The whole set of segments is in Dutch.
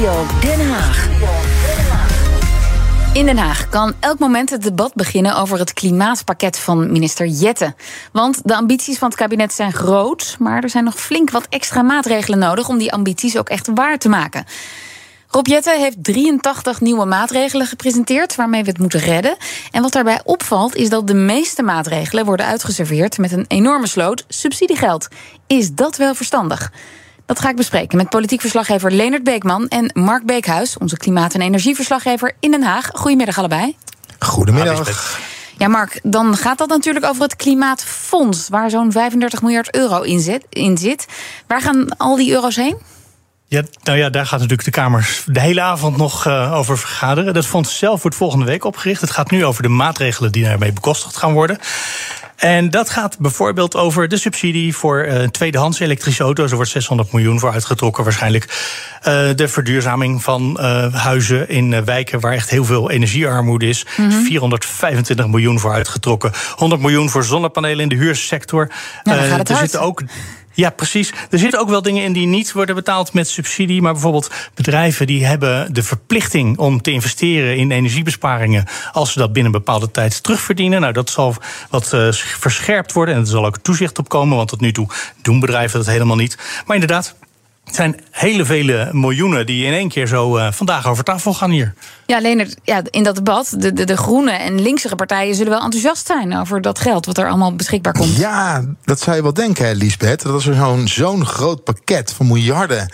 Den Haag. In Den Haag kan elk moment het debat beginnen over het klimaatpakket van minister Jette. Want de ambities van het kabinet zijn groot, maar er zijn nog flink wat extra maatregelen nodig om die ambities ook echt waar te maken. Rob Jette heeft 83 nieuwe maatregelen gepresenteerd waarmee we het moeten redden. En wat daarbij opvalt is dat de meeste maatregelen worden uitgeserveerd met een enorme sloot subsidiegeld. Is dat wel verstandig? Dat ga ik bespreken met politiek verslaggever Leonard Beekman en Mark Beekhuis, onze klimaat- en energieverslaggever in Den Haag. Goedemiddag allebei. Goedemiddag. Ja, Mark, dan gaat dat natuurlijk over het Klimaatfonds, waar zo'n 35 miljard euro in zit, in zit. Waar gaan al die euro's heen? Ja, nou ja, daar gaat natuurlijk de Kamer de hele avond nog uh, over vergaderen. Dat fonds zelf wordt volgende week opgericht. Het gaat nu over de maatregelen die daarmee bekostigd gaan worden. En dat gaat bijvoorbeeld over de subsidie voor uh, tweedehands elektrische auto's. Er wordt 600 miljoen voor uitgetrokken waarschijnlijk. Uh, de verduurzaming van uh, huizen in wijken waar echt heel veel energiearmoede is. Mm -hmm. 425 miljoen voor uitgetrokken. 100 miljoen voor zonnepanelen in de huursector. Er zitten ook ja, precies. Er zitten ook wel dingen in die niet worden betaald met subsidie. Maar bijvoorbeeld bedrijven die hebben de verplichting om te investeren in energiebesparingen. als ze dat binnen een bepaalde tijd terugverdienen. Nou, dat zal wat uh, verscherpt worden. En er zal ook toezicht op komen. Want tot nu toe doen bedrijven dat helemaal niet. Maar inderdaad. Het zijn hele vele miljoenen die in één keer zo uh, vandaag over tafel gaan hier. Ja, Leonard, ja, in dat debat, de, de, de groene en linkse partijen zullen wel enthousiast zijn over dat geld wat er allemaal beschikbaar komt. Ja, dat zou je wel denken, hè, Lisbeth. Dat er zo'n zo'n groot pakket van miljarden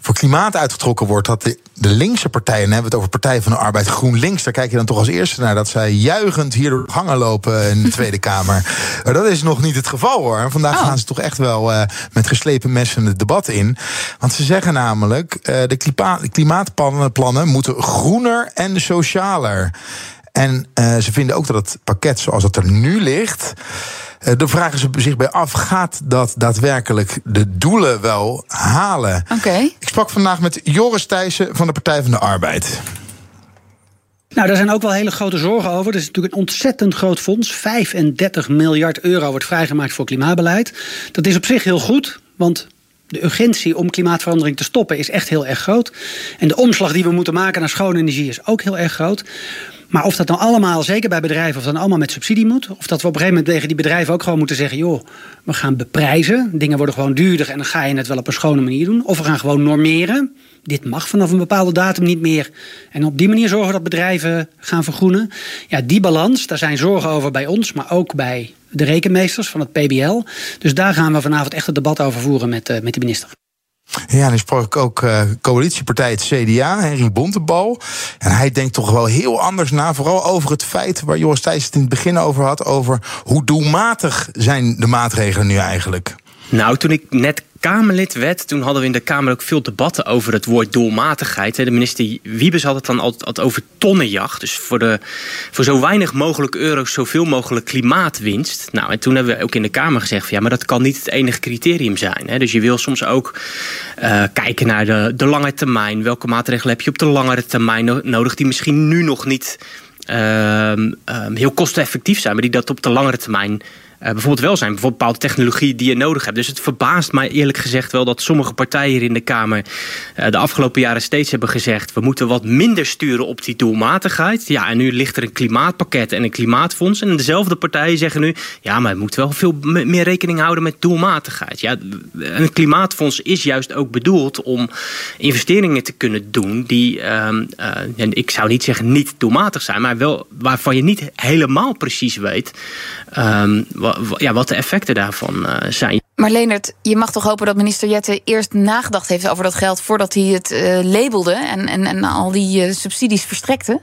voor klimaat uitgetrokken wordt, dat de, de linkse partijen, dan hebben we het over Partij van de Arbeid, GroenLinks, daar kijk je dan toch als eerste naar dat zij juichend hier door gangen lopen in de Tweede Kamer. Maar dat is nog niet het geval hoor. Vandaag oh. gaan ze toch echt wel uh, met geslepen messen het debat in. Want ze zeggen namelijk, uh, de, klima de klimaatplannen moeten groener en socialer. En uh, ze vinden ook dat het pakket zoals het er nu ligt. Uh, de vragen ze zich bij af: gaat dat daadwerkelijk de doelen wel halen? Okay. Ik sprak vandaag met Joris Thijssen van de Partij van de Arbeid. Nou, daar zijn ook wel hele grote zorgen over. Het is natuurlijk een ontzettend groot fonds. 35 miljard euro wordt vrijgemaakt voor klimaatbeleid. Dat is op zich heel goed, want de urgentie om klimaatverandering te stoppen is echt heel erg groot. En de omslag die we moeten maken naar schone energie is ook heel erg groot. Maar of dat nou allemaal, zeker bij bedrijven, of dat nou allemaal met subsidie moet. Of dat we op een gegeven moment tegen die bedrijven ook gewoon moeten zeggen: joh, we gaan beprijzen. Dingen worden gewoon duurder en dan ga je het wel op een schone manier doen. Of we gaan gewoon normeren. Dit mag vanaf een bepaalde datum niet meer. En op die manier zorgen dat bedrijven gaan vergroenen. Ja, die balans, daar zijn zorgen over bij ons, maar ook bij de rekenmeesters van het PBL. Dus daar gaan we vanavond echt het debat over voeren met, uh, met de minister. Ja, dan sprak ik ook uh, coalitiepartij het CDA, Henry Bontebal. En hij denkt toch wel heel anders na. Vooral over het feit waar Joris Thijs het in het begin over had. Over hoe doelmatig zijn de maatregelen nu eigenlijk. Nou, toen ik net Kamerlid werd, toen hadden we in de Kamer ook veel debatten over het woord doelmatigheid. De minister Wiebes had het dan altijd over tonnenjacht. Dus voor, de, voor zo weinig mogelijk euro's zoveel mogelijk klimaatwinst. Nou, en toen hebben we ook in de Kamer gezegd: ja, maar dat kan niet het enige criterium zijn. Dus je wil soms ook uh, kijken naar de, de lange termijn. Welke maatregelen heb je op de langere termijn nodig, die misschien nu nog niet uh, uh, heel kosteneffectief zijn, maar die dat op de langere termijn bijvoorbeeld wel zijn. Bijvoorbeeld bepaalde technologie die je nodig hebt. Dus het verbaast mij eerlijk gezegd wel dat sommige partijen hier in de Kamer uh, de afgelopen jaren steeds hebben gezegd: we moeten wat minder sturen op die doelmatigheid. Ja, en nu ligt er een klimaatpakket en een klimaatfonds. En dezelfde partijen zeggen nu: ja, maar we moeten wel veel meer rekening houden met doelmatigheid. Ja, een klimaatfonds is juist ook bedoeld om investeringen te kunnen doen die, uh, ik zou niet zeggen niet doelmatig zijn, maar wel waarvan je niet helemaal precies weet ehm, ja, wat de effecten daarvan uh, zijn. Maar Leonard, je mag toch hopen dat minister Jette eerst nagedacht heeft over dat geld voordat hij het uh, labelde en, en, en al die uh, subsidies verstrekte?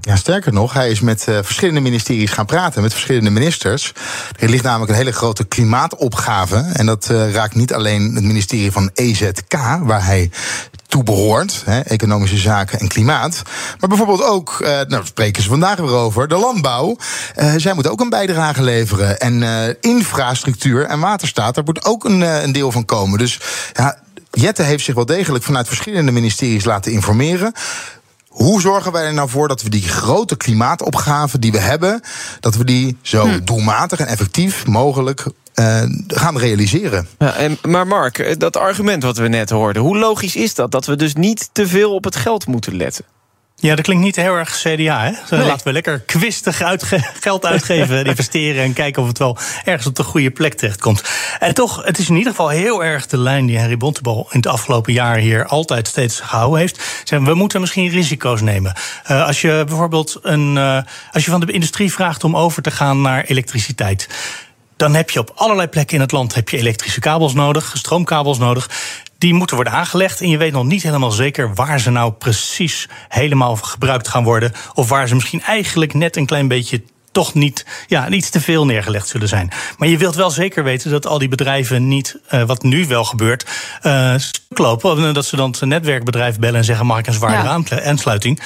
Ja, sterker nog, hij is met uh, verschillende ministeries gaan praten, met verschillende ministers. Er ligt namelijk een hele grote klimaatopgave. En dat uh, raakt niet alleen het ministerie van EZK, waar hij toe behoort, hè, economische zaken en klimaat. Maar bijvoorbeeld ook, uh, nou spreken ze vandaag weer over, de landbouw. Uh, zij moet ook een bijdrage leveren. En uh, infrastructuur en waterstaat, daar moet ook een, een deel van komen. Dus ja, Jette heeft zich wel degelijk vanuit verschillende ministeries laten informeren. Hoe zorgen wij er nou voor dat we die grote klimaatopgave die we hebben, dat we die zo hm. doelmatig en effectief mogelijk gaan realiseren. Ja, en, maar Mark, dat argument wat we net hoorden, hoe logisch is dat? Dat we dus niet te veel op het geld moeten letten? Ja, dat klinkt niet heel erg CDA. Hè? Laten we lekker kwistig geld uitgeven en investeren en kijken of het wel ergens op de goede plek terechtkomt. En toch, het is in ieder geval heel erg de lijn die Henry Bontebal in het afgelopen jaar hier altijd steeds gehouden heeft. We moeten misschien risico's nemen. Uh, als je bijvoorbeeld een, uh, als je van de industrie vraagt om over te gaan naar elektriciteit dan heb je op allerlei plekken in het land heb je elektrische kabels nodig, stroomkabels nodig. Die moeten worden aangelegd en je weet nog niet helemaal zeker waar ze nou precies helemaal gebruikt gaan worden. Of waar ze misschien eigenlijk net een klein beetje toch niet ja, iets te veel neergelegd zullen zijn. Maar je wilt wel zeker weten dat al die bedrijven niet, uh, wat nu wel gebeurt, uh, lopen. Dat ze dan het netwerkbedrijf bellen en zeggen: mag ik een zware ja. aansluiting?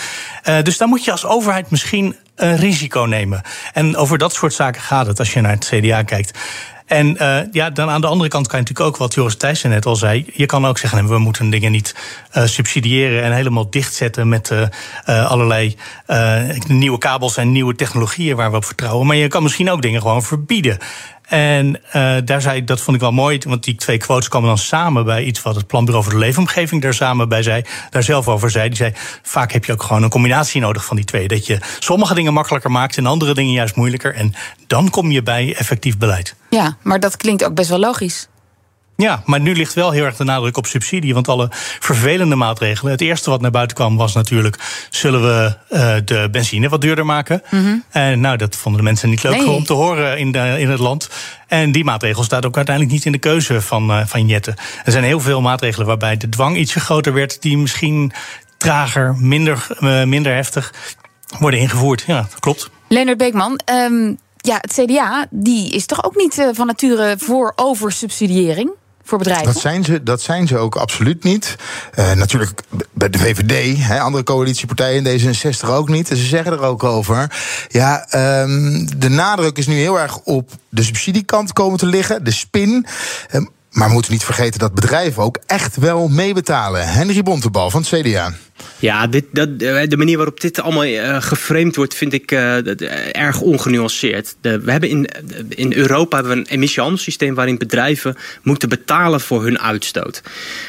Uh, dus dan moet je als overheid misschien een risico nemen. En over dat soort zaken gaat het als je naar het CDA kijkt. En uh, ja, dan aan de andere kant kan je natuurlijk ook, wat Joris Thijssen net al zei, je kan ook zeggen, we moeten dingen niet uh, subsidiëren en helemaal dichtzetten met uh, allerlei nieuwe kabels en nieuwe technologieën waar we op vertrouwen. Maar je kan misschien ook dingen gewoon verbieden. En uh, daar zei, dat vond ik wel mooi, want die twee quotes komen dan samen bij iets wat het Planbureau voor de Leefomgeving daar samen bij zei, daar zelf over zei. Die zei: vaak heb je ook gewoon een combinatie nodig van die twee. Dat je sommige dingen makkelijker maakt en andere dingen juist moeilijker. En dan kom je bij effectief beleid. Ja, maar dat klinkt ook best wel logisch. Ja, maar nu ligt wel heel erg de nadruk op subsidie. Want alle vervelende maatregelen. Het eerste wat naar buiten kwam was natuurlijk. zullen we uh, de benzine wat duurder maken? Mm En nou, dat vonden de mensen niet leuk nee. om te horen in, de, in het land. En die maatregel staat ook uiteindelijk niet in de keuze van, uh, van Jetten. Er zijn heel veel maatregelen waarbij de dwang ietsje groter werd. die misschien trager, minder, uh, minder heftig worden ingevoerd. Ja, dat klopt. Leonard Beekman. Um, ja, het CDA die is toch ook niet van nature voor oversubsidiëring? Voor bedrijven? Dat zijn ze, dat zijn ze ook absoluut niet. Uh, natuurlijk bij de VVD, hè, andere coalitiepartijen, D66 ook niet. En ze zeggen er ook over. Ja, um, de nadruk is nu heel erg op de subsidiekant komen te liggen, de spin. Um, maar we moeten niet vergeten dat bedrijven ook echt wel meebetalen. Henry Bontebal van het CDA. Ja, dit, dat, de manier waarop dit allemaal uh, geframed wordt, vind ik uh, erg ongenuanceerd. We hebben in, in Europa hebben we een emissiehandelssysteem waarin bedrijven moeten betalen voor hun uitstoot.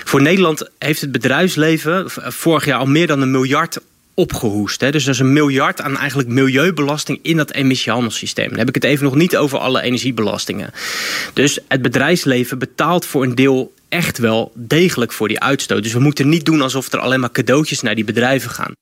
Voor Nederland heeft het bedrijfsleven vorig jaar al meer dan een miljard opgehoest. Hè. Dus er is een miljard aan eigenlijk milieubelasting in dat emissiehandelssysteem. Dan heb ik het even nog niet over alle energiebelastingen. Dus het bedrijfsleven betaalt voor een deel echt wel degelijk voor die uitstoot. Dus we moeten niet doen alsof er alleen maar cadeautjes naar die bedrijven gaan.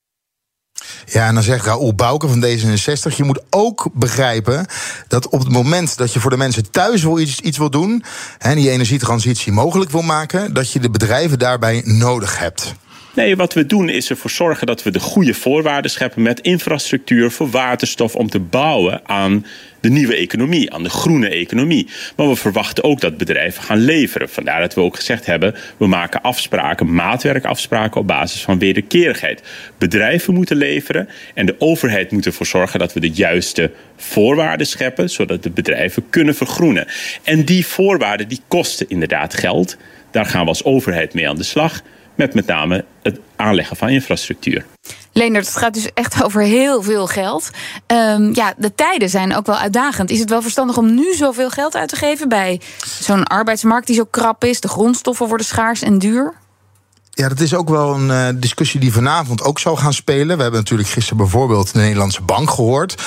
Ja, en dan zegt Raoul Bouke van D66... je moet ook begrijpen dat op het moment dat je voor de mensen thuis wil iets, iets wil doen... en die energietransitie mogelijk wil maken... dat je de bedrijven daarbij nodig hebt. Nee, wat we doen is ervoor zorgen dat we de goede voorwaarden scheppen met infrastructuur voor waterstof om te bouwen aan de nieuwe economie, aan de groene economie. Maar we verwachten ook dat bedrijven gaan leveren. Vandaar dat we ook gezegd hebben, we maken afspraken, maatwerkafspraken op basis van wederkerigheid. Bedrijven moeten leveren en de overheid moet ervoor zorgen dat we de juiste voorwaarden scheppen, zodat de bedrijven kunnen vergroenen. En die voorwaarden die kosten inderdaad geld. Daar gaan we als overheid mee aan de slag met met name het aanleggen van infrastructuur. Leendert, het gaat dus echt over heel veel geld. Um, ja, de tijden zijn ook wel uitdagend. Is het wel verstandig om nu zoveel geld uit te geven bij zo'n arbeidsmarkt die zo krap is? De grondstoffen worden schaars en duur? Ja, dat is ook wel een uh, discussie die vanavond ook zal gaan spelen. We hebben natuurlijk gisteren bijvoorbeeld de Nederlandse Bank gehoord.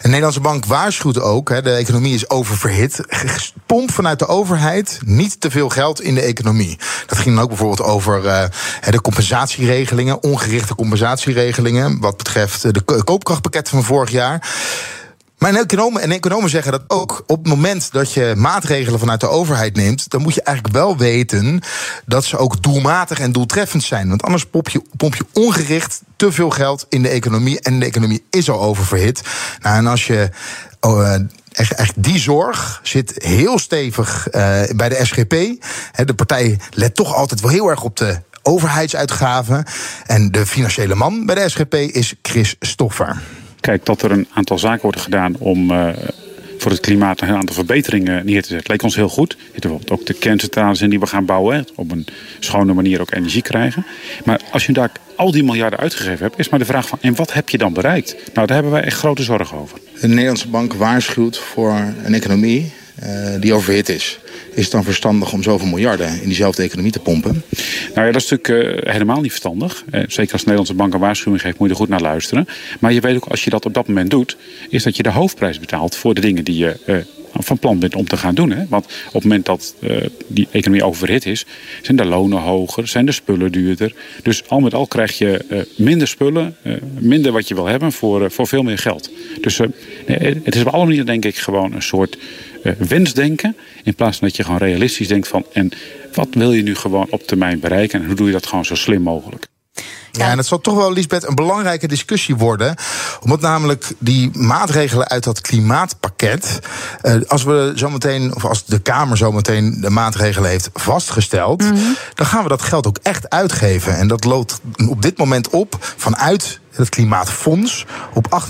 De Nederlandse Bank waarschuwt ook, hè, de economie is oververhit. Pomp vanuit de overheid niet te veel geld in de economie. Dat ging dan ook bijvoorbeeld over uh, de compensatieregelingen, ongerichte compensatieregelingen. Wat betreft de koopkrachtpakketten van vorig jaar. Maar economen, en economen zeggen dat ook op het moment dat je maatregelen vanuit de overheid neemt, dan moet je eigenlijk wel weten dat ze ook doelmatig en doeltreffend zijn. Want anders pomp je, pomp je ongericht te veel geld in de economie. En de economie is al oververhit. Nou, en als je. Oh, echt, echt, die zorg zit heel stevig uh, bij de SGP. de partij let toch altijd wel heel erg op de overheidsuitgaven. En de financiële man bij de SGP is Chris Stoffer. Kijk, dat er een aantal zaken worden gedaan om uh, voor het klimaat een aantal verbeteringen neer te zetten, leek ons heel goed. Er bijvoorbeeld ook de kerncentrales in die we gaan bouwen, op een schone manier ook energie krijgen. Maar als je daar al die miljarden uitgegeven hebt, is maar de vraag van, en wat heb je dan bereikt? Nou, daar hebben wij echt grote zorgen over. De Nederlandse bank waarschuwt voor een economie die overhit is, is het dan verstandig om zoveel miljarden in diezelfde economie te pompen? Nou ja, dat is natuurlijk uh, helemaal niet verstandig. Uh, zeker als de Nederlandse bank een waarschuwing geeft, moet je er goed naar luisteren. Maar je weet ook, als je dat op dat moment doet, is dat je de hoofdprijs betaalt voor de dingen die je uh, van plan bent om te gaan doen. Hè? Want op het moment dat die economie overhit is, zijn de lonen hoger, zijn de spullen duurder. Dus al met al krijg je minder spullen, minder wat je wil hebben voor, voor veel meer geld. Dus het is op alle manieren denk ik gewoon een soort wensdenken. In plaats van dat je gewoon realistisch denkt van en wat wil je nu gewoon op termijn bereiken en hoe doe je dat gewoon zo slim mogelijk? Ja, en het zal toch wel, Lisbeth, een belangrijke discussie worden. Omdat namelijk die maatregelen uit dat klimaatpakket. Eh, als we zometeen, of als de Kamer zometeen de maatregelen heeft vastgesteld. dan gaan we dat geld ook echt uitgeven. En dat loopt op dit moment op vanuit het Klimaatfonds op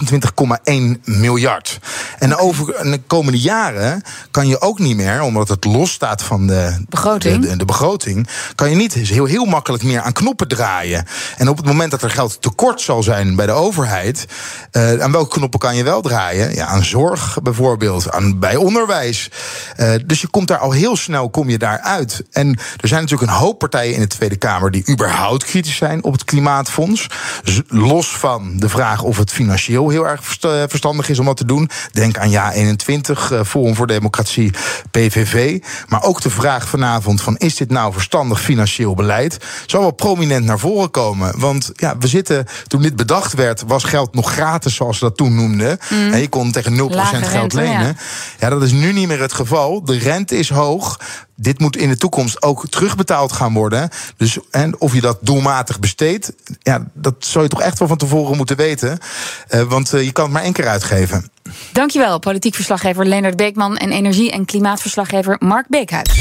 28,1 miljard. En over de komende jaren kan je ook niet meer, omdat het los staat van de begroting, de, de, begroting kan je niet heel, heel makkelijk meer aan knoppen draaien. En op het moment dat er geld tekort zal zijn bij de overheid, uh, aan welke knoppen kan je wel draaien? Ja, aan zorg bijvoorbeeld, aan, bij onderwijs. Uh, dus je komt daar al heel snel kom je daar uit. En er zijn natuurlijk een hoop partijen in de Tweede Kamer die überhaupt kritisch zijn op het Klimaatfonds. Los van de vraag of het financieel heel erg verstandig is om dat te doen. Denk aan Ja 21, uh, Forum voor Democratie, PVV. Maar ook de vraag vanavond van is dit nou verstandig financieel beleid? Zal wel prominent naar voren komen. Want ja, we zitten, toen dit bedacht werd, was geld nog gratis, zoals ze dat toen noemden. Mm. En je kon tegen 0% Lage geld rente, lenen. Ja. ja, dat is nu niet meer het geval. De rente is hoog dit moet in de toekomst ook terugbetaald gaan worden. Dus en of je dat doelmatig besteedt, ja, dat zou je toch echt wel van tevoren moeten weten. Uh, want uh, je kan het maar één keer uitgeven. Dankjewel, politiek verslaggever Leonard Beekman en energie- en klimaatverslaggever Mark Beekhuis.